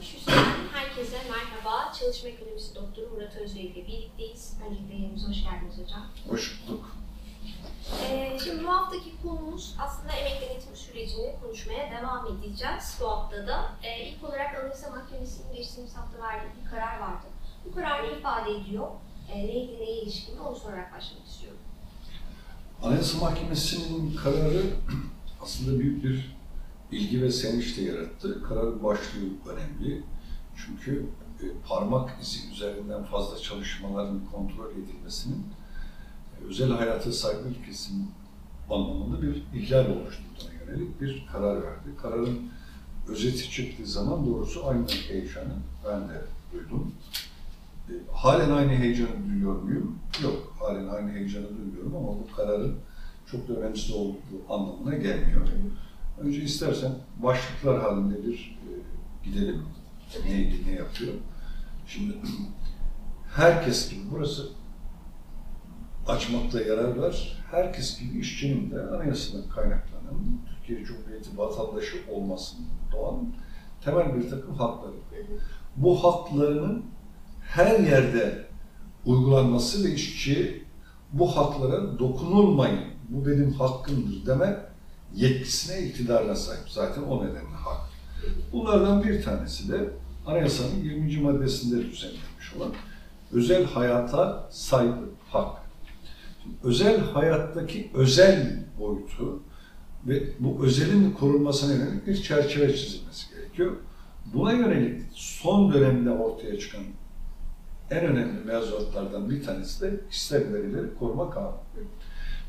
Üstünden herkese merhaba. Çalışma Ekonomisi Doktoru Murat Özbey ile birlikteyiz. Öncelikle yerimize hoş geldiniz hocam. Hoş bulduk. Ee, şimdi bu haftaki konumuz aslında emek denetim sürecini konuşmaya devam edeceğiz bu haftada. Ee, ilk olarak Anayasa Mahkemesi'nin geçtiğimiz hafta verdiği bir karar vardı. Bu karar ne ifade ediyor? Ee, neydi, neye ilişkin onu sorarak başlamak istiyorum. Anayasa Mahkemesi'nin kararı aslında büyük bir ilgi ve sevinç de yarattı. Kararın başlığı önemli. Çünkü e, parmak izi üzerinden fazla çalışmaların kontrol edilmesinin e, özel hayata saygı ilkesinin anlamında bir ihlal oluşturduğuna yönelik bir karar verdi. Kararın özeti çıktığı zaman doğrusu aynı heyecanı ben de duydum. E, halen aynı heyecanı duyuyor muyum? Yok, halen aynı heyecanı duymuyorum ama bu kararın çok da önemsiz olduğu anlamına gelmiyor. Önce istersen başlıklar halinde bir e, gidelim. Neydi, ne yapıyor? Şimdi herkes gibi burası açmakta yarar var. Herkes gibi işçinin de anayasadan kaynaklanan Türkiye Cumhuriyeti vatandaşı olmasının doğan temel bir takım hakları. Bu haklarının her yerde uygulanması ve işçi bu haklara dokunulmayın, bu benim hakkımdır deme yetkisine, iktidarına sahip. Zaten o nedenle hak. Bunlardan bir tanesi de anayasanın 20. maddesinde düzenlenmiş olan özel hayata saygı hak. Şimdi özel hayattaki özel boyutu ve bu özelin korunmasına yönelik bir çerçeve çizilmesi gerekiyor. Buna yönelik son dönemde ortaya çıkan en önemli mevzuatlardan bir tanesi de kişisel verileri koruma kanunu.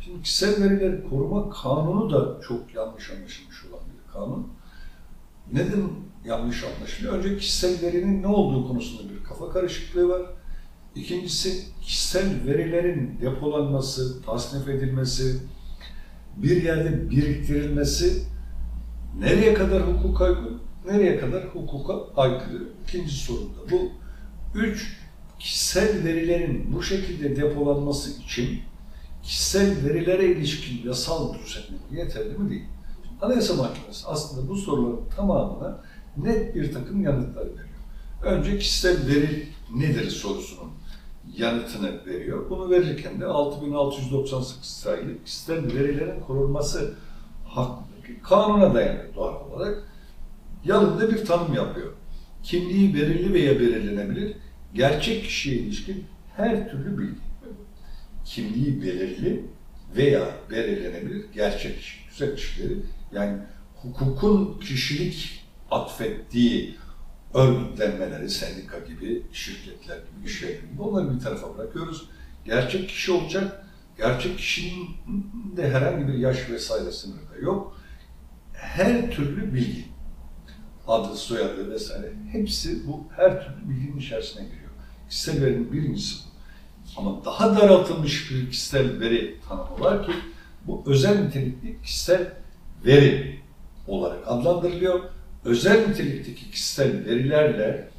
Şimdi kişisel verileri koruma kanunu da çok yanlış anlaşılmış olan bir kanun. Neden yanlış anlaşılıyor? Önce kişisel verinin ne olduğu konusunda bir kafa karışıklığı var. İkincisi kişisel verilerin depolanması, tasnif edilmesi, bir yerde biriktirilmesi nereye kadar hukuka uygun, nereye kadar hukuka aykırı? İkinci sorun da bu. Üç, kişisel verilerin bu şekilde depolanması için kişisel verilere ilişkin yasal düzenleme yeterli mi değil? Anayasa Mahkemesi aslında bu soruların tamamına net bir takım yanıtlar veriyor. Önce kişisel veri nedir sorusunun yanıtını veriyor. Bunu verirken de 6698 sayılı kişisel verilerin korunması hakkındaki kanuna dayanıyor doğal olarak. Yanında bir tanım yapıyor. Kimliği belirli veya belirlenebilir, gerçek kişiye ilişkin her türlü bilgi. Kimliği belirli veya belirlenebilir, gerçek güzel kişileri yani hukukun kişilik atfettiği örgütlenmeleri, sendika gibi, şirketler gibi, iş yeri gibi onları bir tarafa bırakıyoruz. Gerçek kişi olacak, gerçek kişinin de herhangi bir yaş vesaire sınırı da yok. Her türlü bilgi, adı, soyadı vesaire hepsi bu her türlü bilginin içerisine giriyor. Kişisel verinin birincisi bu. Ama daha daraltılmış bir kişisel veri tanımı ki bu özel nitelikli kişisel veri olarak adlandırılıyor. Özel nitelikteki kişisel verilerle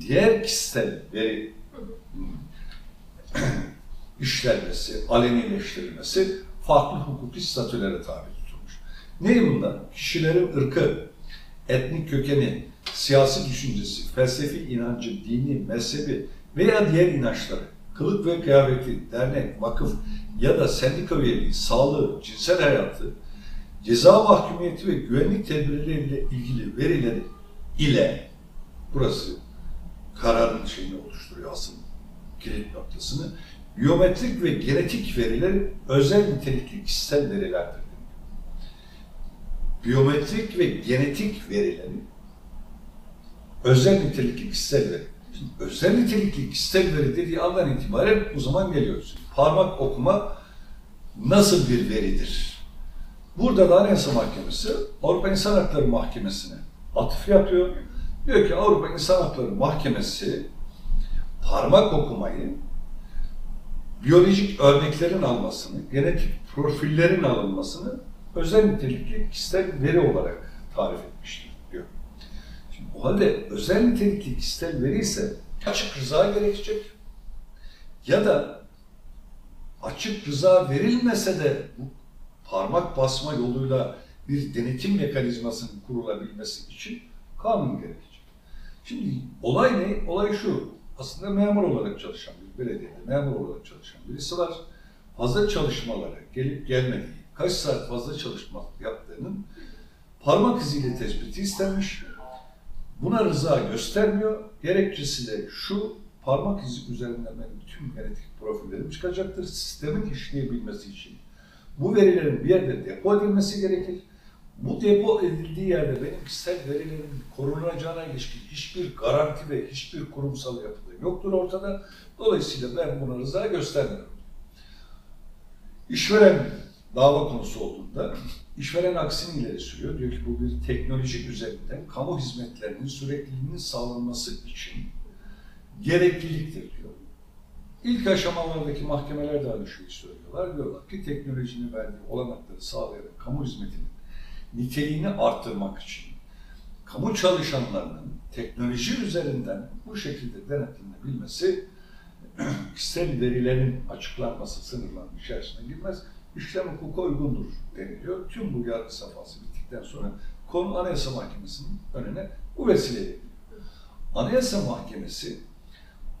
diğer kişisel veri işlenmesi, alenileştirilmesi farklı hukuki statülere tabi tutulmuş. Ne bunlar? Kişilerin ırkı, etnik kökeni, siyasi düşüncesi, felsefi inancı, dini, mezhebi veya diğer inançları, kılık ve kıyafeti, dernek, vakıf ya da sendika üyeliği, sağlığı, cinsel hayatı, ceza mahkumiyeti ve güvenlik tedbirleriyle ilgili verileri ile burası kararın şeyini oluşturuyor asıl kilit noktasını. Biyometrik ve genetik veriler özel nitelikli kişisel verilerdir. Biyometrik ve genetik verilerin özel nitelikli kişisel veri. Şimdi özel nitelikli kişisel veri dediği andan itibaren o zaman geliyoruz. Parmak okuma nasıl bir veridir? Burada da Anayasa Mahkemesi Avrupa İnsan Hakları Mahkemesi'ne atıf yapıyor. Diyor ki Avrupa İnsan Hakları Mahkemesi parmak okumayı biyolojik örneklerin almasını, genetik profillerin alınmasını özel nitelikli kişisel veri olarak tarif etmiştir o halde özel nitelikli kişisel veri ise açık rıza gerekecek ya da açık rıza verilmese de bu parmak basma yoluyla bir denetim mekanizmasının kurulabilmesi için kanun gerekecek. Şimdi olay ne? Olay şu. Aslında memur olarak çalışan bir belediyede memur olarak çalışan birisi var. Fazla çalışmalara gelip gelmediği, kaç saat fazla çalışma yaptığının parmak iziyle tespiti istenmiş. Buna rıza göstermiyor. Gerekçesi de şu, parmak izi üzerinden benim tüm genetik profillerim çıkacaktır. Sistemin işleyebilmesi için. Bu verilerin bir yerde depo edilmesi gerekir. Bu depo edildiği yerde benim kişisel verilerin korunacağına ilişkin hiçbir garanti ve hiçbir kurumsal yapıda yoktur ortada. Dolayısıyla ben buna rıza göstermiyorum. İşveren dava konusu olduğunda işveren aksini ileri sürüyor. Diyor ki bu bir teknoloji üzerinden kamu hizmetlerinin sürekliliğinin sağlanması için gerekliliktir diyor. İlk aşamalardaki mahkemeler aynı şeyi söylüyorlar. Diyorlar ki teknolojinin verdiği olanakları sağlayarak kamu hizmetinin niteliğini arttırmak için kamu çalışanlarının teknoloji üzerinden bu şekilde denetlenebilmesi kişisel verilerin açıklanması sınırlarının içerisine girmez. İşlem hukuka uygundur deniliyor. Tüm bu yargı safhası bittikten sonra konu Anayasa Mahkemesi'nin önüne bu vesileyle. Anayasa Mahkemesi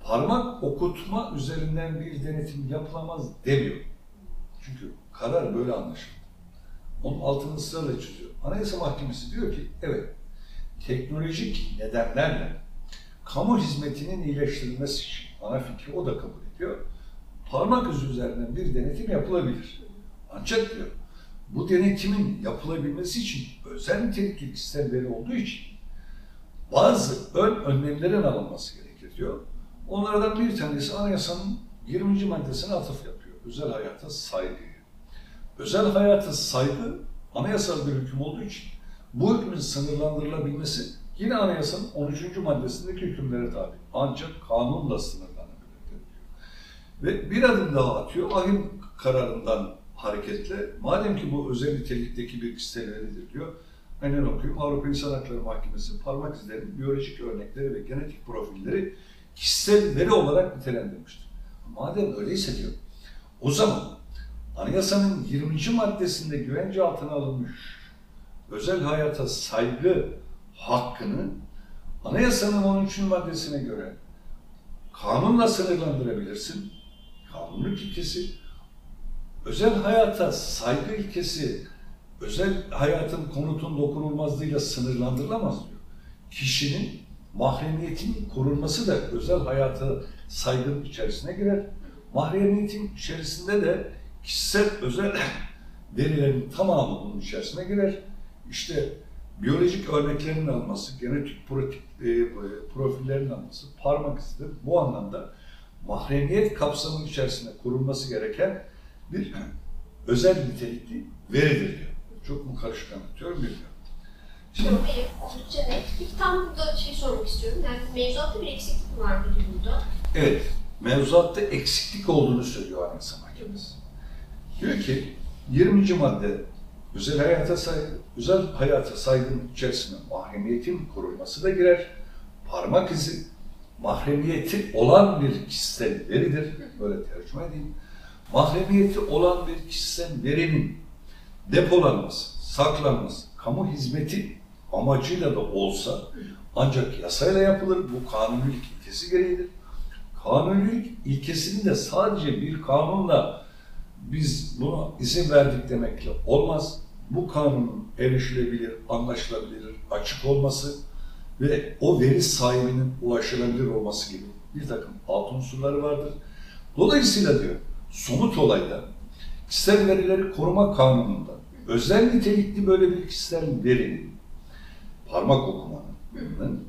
parmak okutma üzerinden bir denetim yapılamaz demiyor. Çünkü karar böyle anlaşıldı. Onun altını ısrarla çiziyor. Anayasa Mahkemesi diyor ki evet teknolojik nedenlerle kamu hizmetinin iyileştirilmesi için ana fikri o da kabul ediyor. Parmak izi üzerinden bir denetim yapılabilir. Ancak diyor bu denetimin yapılabilmesi için özel nitelikli kişisel veri olduğu için bazı ön önlemlerin alınması gerekir diyor. Onlardan bir tanesi anayasanın 20. maddesine atıf yapıyor. Özel hayata saygı. Özel hayata saygı anayasal bir hüküm olduğu için bu hükmün sınırlandırılabilmesi yine anayasanın 13. maddesindeki hükümlere tabi. Ancak kanunla sınırlanabilir diyor. Ve bir adım daha atıyor. Ahim kararından hareketle madem ki bu özel nitelikteki bir kişisel veridir diyor. Aynen okuyayım. Avrupa İnsan Hakları Mahkemesi parmak izlerinin biyolojik örnekleri ve genetik profilleri kişisel veri olarak nitelendirmiştir. Madem öyleyse diyor, o zaman anayasanın 20. maddesinde güvence altına alınmış özel hayata saygı hakkını anayasanın 13. maddesine göre kanunla sınırlandırabilirsin. Kanunluk ilkesi, özel hayata saygı ilkesi, özel hayatın konutun dokunulmazlığıyla sınırlandırılamaz diyor. Kişinin mahremiyetinin korunması da özel hayata saygının içerisine girer. Mahremiyetin içerisinde de kişisel özel verilerin tamamı bunun içerisine girer. İşte biyolojik örneklerin alınması, genetik protik, e, profillerin alınması, parmak izidir. Bu anlamda mahremiyet kapsamının içerisinde korunması gereken bir özel nitelikli veridir diyor. Çok mu karışık anlatıyorum bilmiyorum. Şimdi Yok hayır, oldukça net. Peki tam burada şey sormak istiyorum. Yani mevzuatta bir eksiklik var müdür burada? Evet, mevzuatta eksiklik olduğunu söylüyor Anayasa Mahkemesi. Diyor ki 20. madde özel hayata saygı, özel hayata saygının içerisine mahremiyetin korunması da girer. Parmak izi mahremiyeti olan bir kişisel veridir. Böyle tercüme edeyim. Mahremiyeti olan bir kişisel verinin depolanması, saklanması, kamu hizmeti amacıyla da olsa ancak yasayla yapılır. Bu kanunilik ilkesi gereğidir. Kanunilik ilkesini de sadece bir kanunla biz buna izin verdik demekle olmaz. Bu kanunun erişilebilir, anlaşılabilir, açık olması ve o veri sahibinin ulaşılabilir olması gibi bir takım alt unsurları vardır. Dolayısıyla diyor, somut olayda kişisel verileri koruma kanununda özel nitelikli böyle bir kişisel verinin parmak okumanın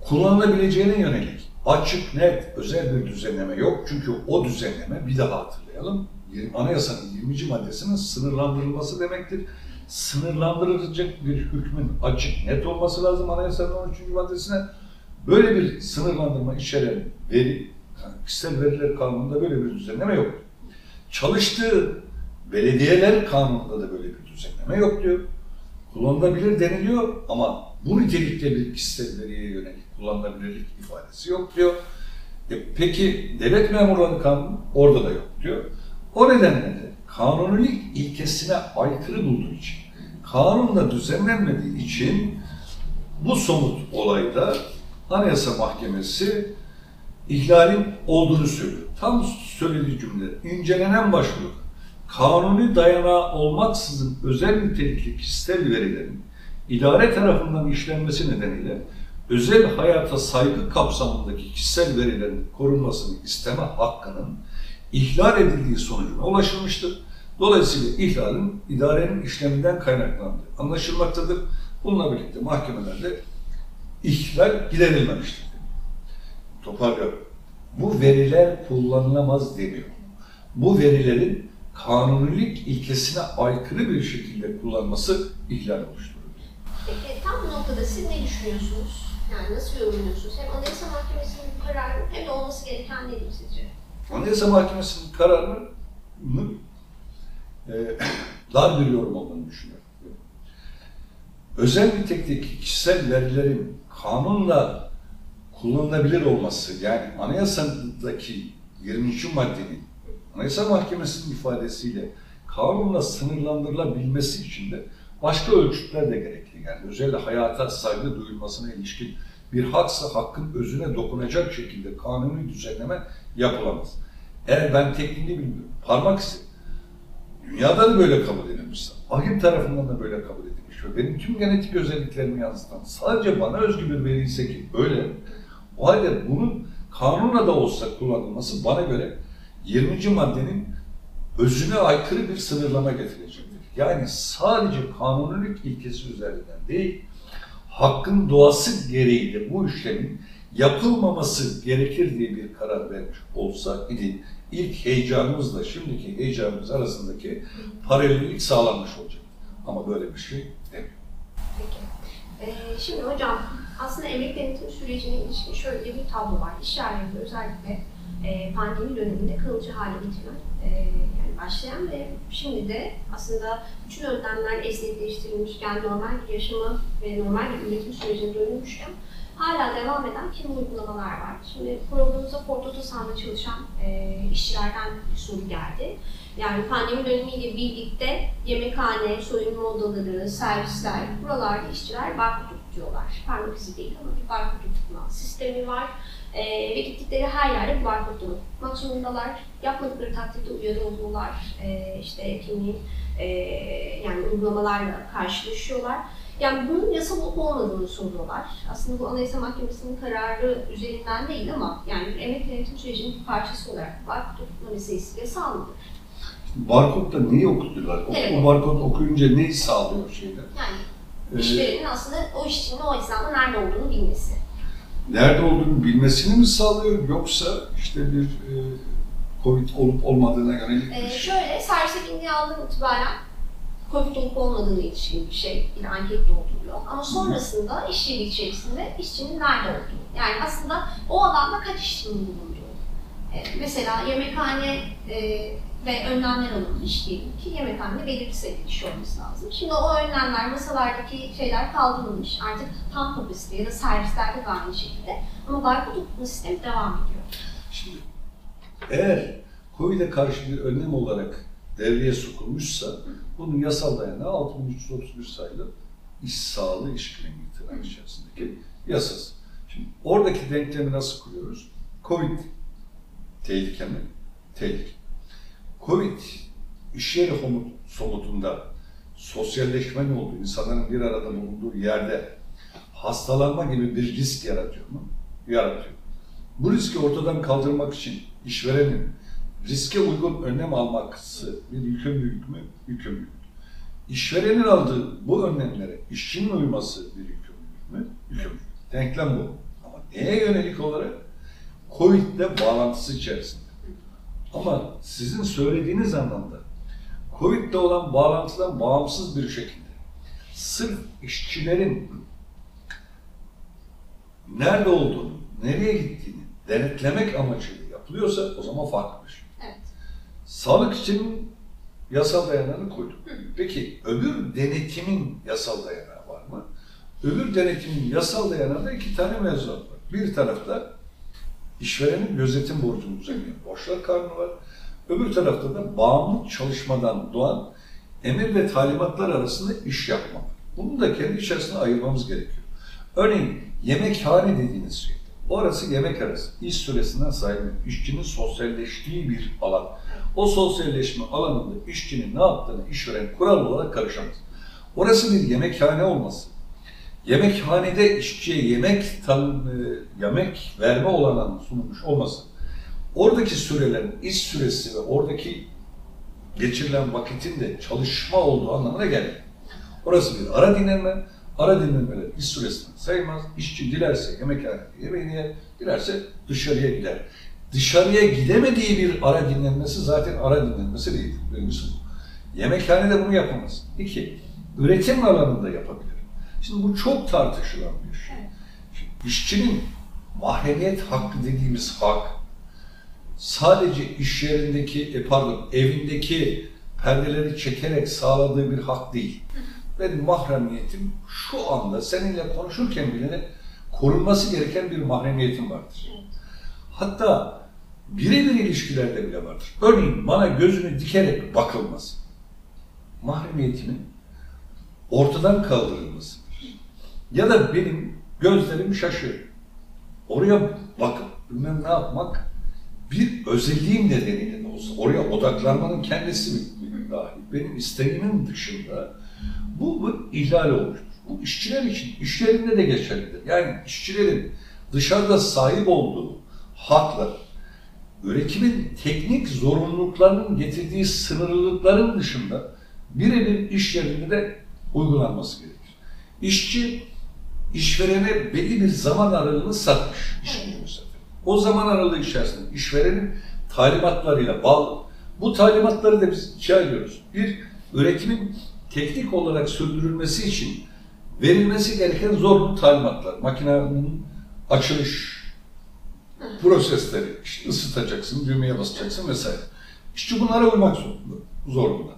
kullanılabileceğine yönelik açık, net, özel bir düzenleme yok. Çünkü o düzenleme, bir daha hatırlayalım, anayasanın 20. maddesinin sınırlandırılması demektir. Sınırlandırılacak bir hükmün açık, net olması lazım anayasanın 13. maddesine. Böyle bir sınırlandırma içeren veri, yani kişisel veriler kanununda böyle bir düzenleme yok. Çalıştığı belediyeler kanununda da böyle bir düzenleme yok diyor. Kullanılabilir deniliyor ama bu nitelikte bir kişisel veriye yönelik kullanılabilirlik ifadesi yok diyor. E, peki devlet memurları kanunu orada da yok diyor. O nedenle de kanunilik ilkesine aykırı bulduğu için, kanunla düzenlenmediği için Bu somut olayda Anayasa Mahkemesi ihlalin olduğunu söylüyor. Tam söylediği cümle. İncelenen başvuru kanuni dayanağı olmaksızın özel nitelikli kişisel verilerin idare tarafından işlenmesi nedeniyle özel hayata saygı kapsamındaki kişisel verilerin korunmasını isteme hakkının ihlal edildiği sonucuna ulaşılmıştır. Dolayısıyla ihlalin idarenin işleminden kaynaklandığı anlaşılmaktadır. Bununla birlikte mahkemelerde ihlal giderilmemiştir. Toparlıyorum. Bu veriler kullanılamaz deniyor. Bu verilerin kanunilik ilkesine aykırı bir şekilde kullanması ihlal oluşturur. Peki tam bu noktada siz ne düşünüyorsunuz? Yani nasıl yorumluyorsunuz? Hem Anayasa Mahkemesi'nin kararı hem de olması gereken nedir sizce? Anayasa Mahkemesi'nin kararının e, dar bir yorum olduğunu düşünüyorum. Özel nitelikteki kişisel verilerin kanunla kullanılabilir olması, yani anayasadaki 20. maddenin Anayasa Mahkemesi'nin ifadesiyle kanunla sınırlandırılabilmesi için de başka ölçütler de gerekli. Yani özel hayata saygı duyulmasına ilişkin bir haksa hakkın özüne dokunacak şekilde kanuni düzenleme yapılamaz. Eğer ben tekniğini bilmiyorum, parmak izi dünyada da böyle kabul edilmiş. Ahim tarafından da böyle kabul edilmiş. Ve benim tüm genetik özelliklerimi yansıtan sadece bana özgü bir veri ise ki öyle, o halde bunun kanuna da olsa kullanılması bana göre 20. maddenin özüne aykırı bir sınırlama getirecektir. Yani sadece kanunilik ilkesi üzerinden değil, hakkın doğası gereği de bu işlemin yapılmaması gerekir diye bir karar vermiş olsa idi ilk heyecanımızla şimdiki heyecanımız arasındaki paralellik sağlanmış olacak. Ama böyle bir şey demiyor. Peki. Ee, şimdi hocam aslında emek denetim sürecine ilişkin şöyle bir tablo var. İş yerlerinde özellikle e, pandemi döneminde kalıcı hale getirilen, e, yani başlayan ve şimdi de aslında bütün önlemler esnekleştirilmişken, normal bir yaşama ve normal bir üretim sürecine dönülmüşken hala devam eden kimi uygulamalar var. Şimdi programımıza Ford Otosan'da çalışan e, işçilerden bir soru geldi. Yani pandemi dönemiyle birlikte yemekhane, soyunma odaları, servisler, buralarda işçiler barkod tutuyorlar. Parmak izi değil ama bir barkod tutma sistemi var. Ee, ve gittikleri her yerde bu barkodunu tutmak zorundalar. Yapmadıkları takdirde uyarı oluyorlar. Ee, işte kimliğin e, yani uygulamalarla karşılaşıyorlar. Yani bunun yasal olup olmadığını soruyorlar. Aslında bu Anayasa Mahkemesi'nin kararı üzerinden değil ama yani bir emek yönetim sürecinin bir parçası olarak barkod tutma meselesi yasal mıdır? Barkodda neyi okuttular? O, Evet. o barkod okuyunca neyi sağlıyor şeyler? Yani Ee, işverenin aslında o işçinin o esnada nerede olduğunu bilmesi. nerede olduğunu bilmesini mi sağlıyor yoksa işte bir e, Covid olup olmadığına yönelik Ee, şey? şöyle, servise bindiği andan itibaren COVID olup olmadığına ilişkin bir şey, bir anket dolduruyor. Ama sonrasında iş yeri içerisinde işçinin nerede olduğu. Yani aslında o alanda kaç işçinin bulunduğu. Ee, mesela yemekhane e, ve önlemler alınmış diyelim ki yemekhanede belirli sayıda kişi olması lazım. Şimdi o önlemler, masalardaki şeyler kaldırılmış. Artık tam kapasite ya da servislerde de aynı şekilde. Ama barkod okutma sistemi devam ediyor. Şimdi eğer COVID'e karşı bir önlem olarak devreye sokulmuşsa bunun yasal dayanağı 6331 sayılı iş sağlığı iş güvenliği tırnak içerisindeki yasası. Şimdi oradaki denklemi nasıl kuruyoruz? Covid tehlike mi? Tehlike. Covid iş yeri somutunda sosyalleşmenin olduğu, insanların bir arada bulunduğu yerde hastalanma gibi bir risk yaratıyor mu? Yaratıyor. Bu riski ortadan kaldırmak için işverenin riske uygun önlem alması bir yükümlülük mü? Yükümlülük. İşverenin aldığı bu önlemlere işçinin uyması bir yükümlülük mü? Yükümlülük. Denklem bu. Ama neye yönelik olarak? Covid ile bağlantısı içerisinde. Ama sizin söylediğiniz anlamda Covid ile olan bağlantıdan bağımsız bir şekilde sırf işçilerin nerede olduğunu, nereye gittiğini denetlemek amacıyla yapılıyorsa o zaman farklı bir şey. Evet. Sağlık için yasal dayanağını koyduk. Peki öbür denetimin yasal dayanağı var mı? Öbür denetimin yasal dayanağında iki tane mevzuat var. Bir tarafta işverenin gözetim borcunu düzenleyen borçlar kanunu var. Öbür tarafta da bağımlı çalışmadan doğan emir ve talimatlar arasında iş yapma. Bunu da kendi içerisinde ayırmamız gerekiyor. Örneğin yemekhane dediğiniz şey. Orası yemek arası. İş süresinden sayılır. İşçinin sosyalleştiği bir alan. O sosyalleşme alanında işçinin ne yaptığını işveren kural olarak karışamaz. Orası bir yemekhane olması. Yemekhanede işçiye yemek tan e, yemek verme olanağının sunulmuş olması. Oradaki sürelerin iş süresi ve oradaki geçirilen vakitin de çalışma olduğu anlamına gelmiyor. Orası bir ara dinlenme, ara dinlenmeler iş süresinden sayılmaz. İşçi dilerse yemekhanede yemeğini yer, dilerse dışarıya gider. Dışarıya gidemediği bir ara dinlenmesi zaten ara dinlenmesi değil. Yemekhanede bunu yapamaz. İki, üretim alanında yapabilir. Şimdi bu çok tartışılan bir şey. İşçinin mahremiyet hakkı dediğimiz hak, sadece iş yerindeki, e pardon, evindeki perdeleri çekerek sağladığı bir hak değil. Benim mahremiyetim şu anda seninle konuşurken bile korunması gereken bir mahremiyetim vardır. Hatta birebir ilişkilerde bile vardır. Örneğin bana gözünü dikerek bakılması, mahremiyetimin ortadan kaldırılmasıdır. Ya da benim gözlerim şaşıyor. Oraya bakıp bilmem ne yapmak bir özelliğim nedeniyle de olsa, oraya odaklanmanın kendisi bir dahi. Benim isteğimin dışında bu, bu ihlal olmuştur. Bu işçiler için, işlerinde de geçerlidir. Yani işçilerin dışarıda sahip olduğu haklar, üretimin teknik zorunluluklarının getirdiği sınırlılıkların dışında birebir iş yerinde de uygulanması gerekir. İşçi işverene belli bir zaman aralığını satmış işçinin sefer. O zaman aralığı içerisinde işverenin talimatlarıyla bağlı. Bu talimatları da biz iki ayırıyoruz. Bir, üretimin teknik olarak sürdürülmesi için verilmesi gereken zorunlu talimatlar. Makinenin açılış prosesleri, işte ısıtacaksın, düğmeye basacaksın vesaire. İşçi bunlara uymak zorunda. zorunda.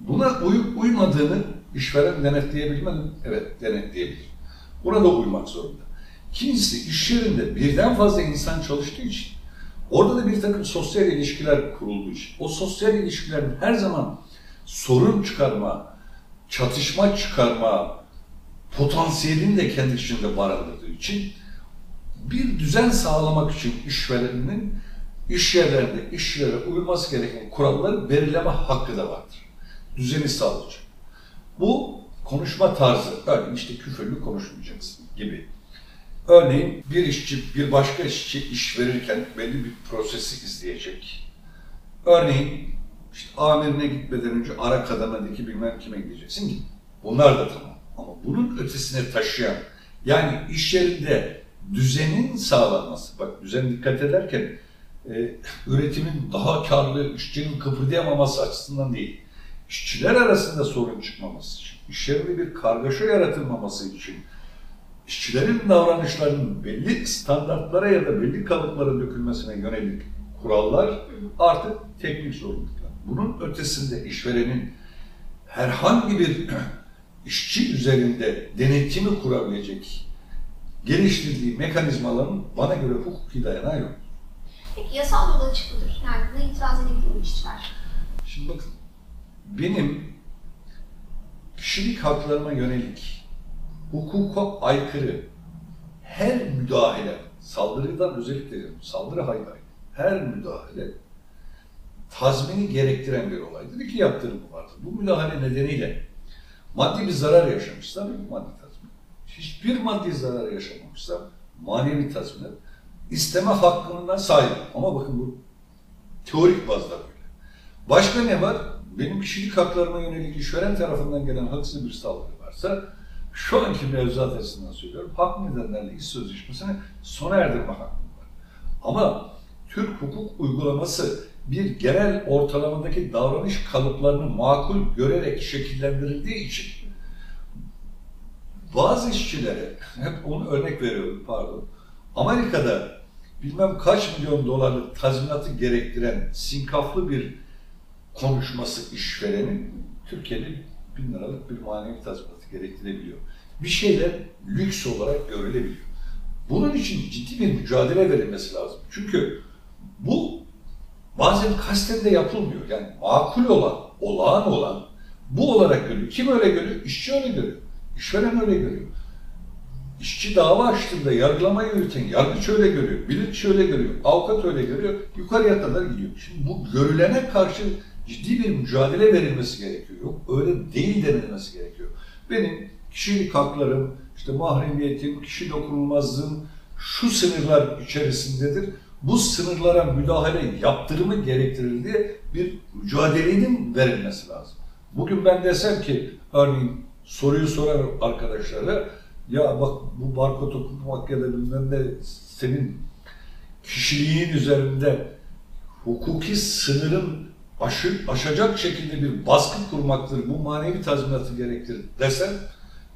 Buna uyup uymadığını işveren denetleyebilmeli mi? Evet, denetleyebilir. Buna da uymak zorunda. İkincisi, iş yerinde birden fazla insan çalıştığı için, orada da bir takım sosyal ilişkiler kurulduğu için, o sosyal ilişkilerin her zaman sorun çıkarma, çatışma çıkarma potansiyelini de kendi içinde barındırdığı için, bir düzen sağlamak için işvereninin iş yerlerinde işçilere uyulması gereken kuralları belirleme hakkı da vardır. Düzeni sağlayacak. Bu konuşma tarzı, örneğin işte küfürlü konuşmayacaksın gibi. Örneğin bir işçi bir başka işçi iş verirken belli bir prosesi izleyecek. Örneğin işte amirine gitmeden önce ara kademedeki bilmem kime gideceksin ki bunlar da tamam. Ama bunun ötesine taşıyan yani iş yerinde düzenin sağlanması, bak düzen dikkat ederken e, üretimin daha karlı, işçinin kıpırdayamaması açısından değil, işçiler arasında sorun çıkmaması iş yerinde bir kargaşa yaratılmaması için, işçilerin davranışlarının belli standartlara ya da belli kalıplara dökülmesine yönelik kurallar artık teknik zorunluluklar. Bunun ötesinde işverenin herhangi bir işçi üzerinde denetimi kurabilecek geliştirdiği mekanizmaların bana göre hukuki dayanağı yok. Peki yasal yol açık mıdır? Yani buna itiraz edebilir işçiler? Şimdi bakın, benim kişilik haklarıma yönelik hukuka aykırı her müdahale, saldırıdan özellikle diyorum, saldırı hayır, her müdahale tazmini gerektiren bir olaydır. İki yaptırımı vardır. Bu müdahale nedeniyle maddi bir zarar yaşamışsam maddi tazmin. Hiçbir maddi zarar yaşamamışsam manevi tazminat. İsteme hakkına sahip. Ama bakın bu teorik bazda böyle. Başka ne var? Benim kişilik haklarıma yönelik işveren tarafından gelen haksız bir saldırı varsa şu anki mevzuat açısından söylüyorum. Hak nedenlerle iş sözleşmesine sona erdirme hakkım var. Ama Türk hukuk uygulaması bir genel ortalamadaki davranış kalıplarını makul görerek şekillendirildiği için bazı işçilere, hep onu örnek veriyorum pardon, Amerika'da bilmem kaç milyon dolarlık tazminatı gerektiren sinkaflı bir konuşması işverenin Türkiye'de bin liralık bir manevi tazminatı gerektirebiliyor. Bir şeyler lüks olarak görülebiliyor. Bunun için ciddi bir mücadele verilmesi lazım. Çünkü bu bazen kasten de yapılmıyor. Yani makul olan, olağan olan bu olarak görüyor. Kim öyle görüyor? İşçi öyle görüyor. İşveren öyle görüyor. işçi dava açtığında yargılamayı yürüten yargıç öyle görüyor, bilirkişi öyle görüyor, avukat öyle görüyor, yukarıya kadar gidiyor. Şimdi bu görülene karşı ciddi bir mücadele verilmesi gerekiyor. Yok öyle değil denilmesi gerekiyor. Benim kişilik haklarım, işte mahremiyetim, kişi dokunulmazlığım şu sınırlar içerisindedir. Bu sınırlara müdahale yaptırımı gerektirir bir mücadelenin verilmesi lazım. Bugün ben desem ki örneğin soruyu sorar arkadaşlara ya bak bu barkod okumak ya da bilmem ne senin kişiliğin üzerinde hukuki sınırın aşı, aşacak şekilde bir baskı kurmaktır, bu manevi tazminatı gerektirir desem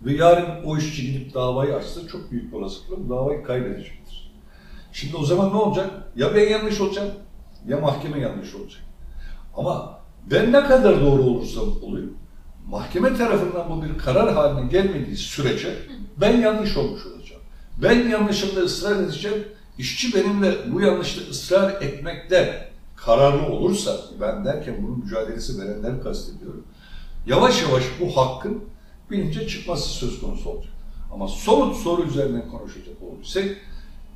ve yarın o işçi gidip davayı açsa çok büyük olasılıkla bu davayı kaybedecektir. Şimdi o zaman ne olacak? Ya ben yanlış olacağım ya mahkeme yanlış olacak. Ama ben ne kadar doğru olursam olayım, mahkeme tarafından bu bir karar haline gelmediği sürece ben yanlış olmuş olacağım. Ben yanlışımda ısrar edeceğim, işçi benimle bu yanlışta ısrar etmekte kararlı olursa, ben derken bunun mücadelesi verenleri kastediyorum, yavaş yavaş bu hakkın bilince çıkması söz konusu olacak. Ama somut soru üzerinden konuşacak olursak,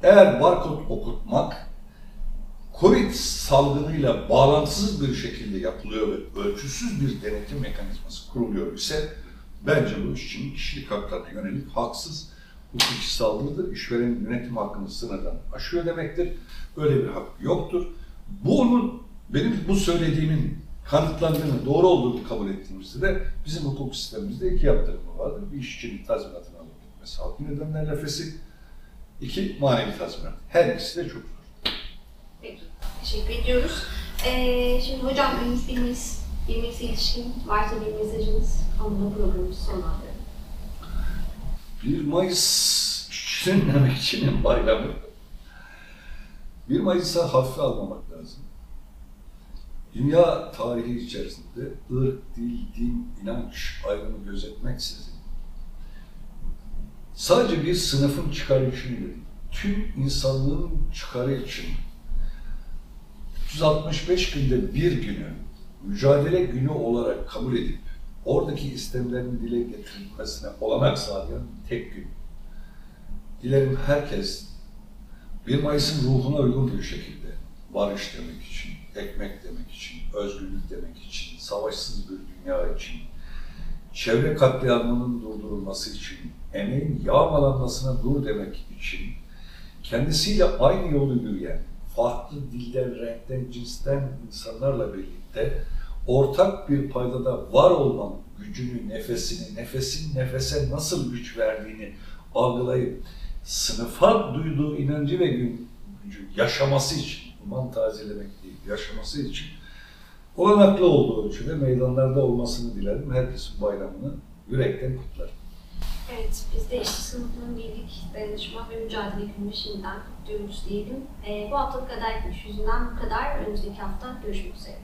eğer barkod okutmak Covid salgınıyla bağlantısız bir şekilde yapılıyor ve ölçüsüz bir denetim mekanizması kuruluyor ise bence bu işçinin kişilik haklarına yönelik haksız hukuki saldırıdır. İşverenin yönetim hakkını sınırdan aşıyor demektir. Böyle bir hak yoktur. Bunun benim bu söylediğimin kanıtlandığını, doğru olduğunu kabul ettiğimizde de bizim hukuk sistemimizde iki yaptırımı vardır. Bir işçinin tazminatını alıp gitmesi, halkın ödenen nefesi. iki manevi tazminat. Her ikisi de çok zor. Peki, teşekkür ediyoruz. Ee, şimdi hocam Mayıs, bir Mayıs'a ilişkin varsa bir mesajınız anlamda programımızı sonlandıralım. 1 Mayıs işçinin emekçinin bayramı. 1 Mayıs'a hafife almamak lazım. Dünya tarihi içerisinde ırk, dil, din, inanç ayrımı gözetmeksizin sadece bir sınıfın çıkarı için değil, tüm insanlığın çıkarı için 365 günde bir günü mücadele günü olarak kabul edip oradaki istemlerin dile getirilmesine olanak sağlayan tek gün. Dilerim herkes 1 Mayıs'ın ruhuna uygun bir şekilde barış demek için, ekmek demek için, özgürlük demek için, savaşsız bir dünya için, çevre katliamının durdurulması için, emeğin yağmalanmasına dur demek için, kendisiyle aynı yolu yürüyen, farklı dilden, renkten, cinsten insanlarla birlikte ortak bir paydada var olmanın gücünü, nefesini, nefesin nefese nasıl güç verdiğini algılayıp sınıfa duyduğu inancı ve gücü yaşaması için, iman tazelemek değil, yaşaması için olanaklı olduğu ölçüde meydanlarda olmasını dilerim. Herkesin bayramını yürekten kutlarım. Evet, biz de işçi sınıfının birlik, dayanışma ve mücadele gününü şimdiden kutluyoruz diyelim. Ee, bu haftalık aday yüzünden bu kadar. Önümüzdeki hafta görüşmek üzere.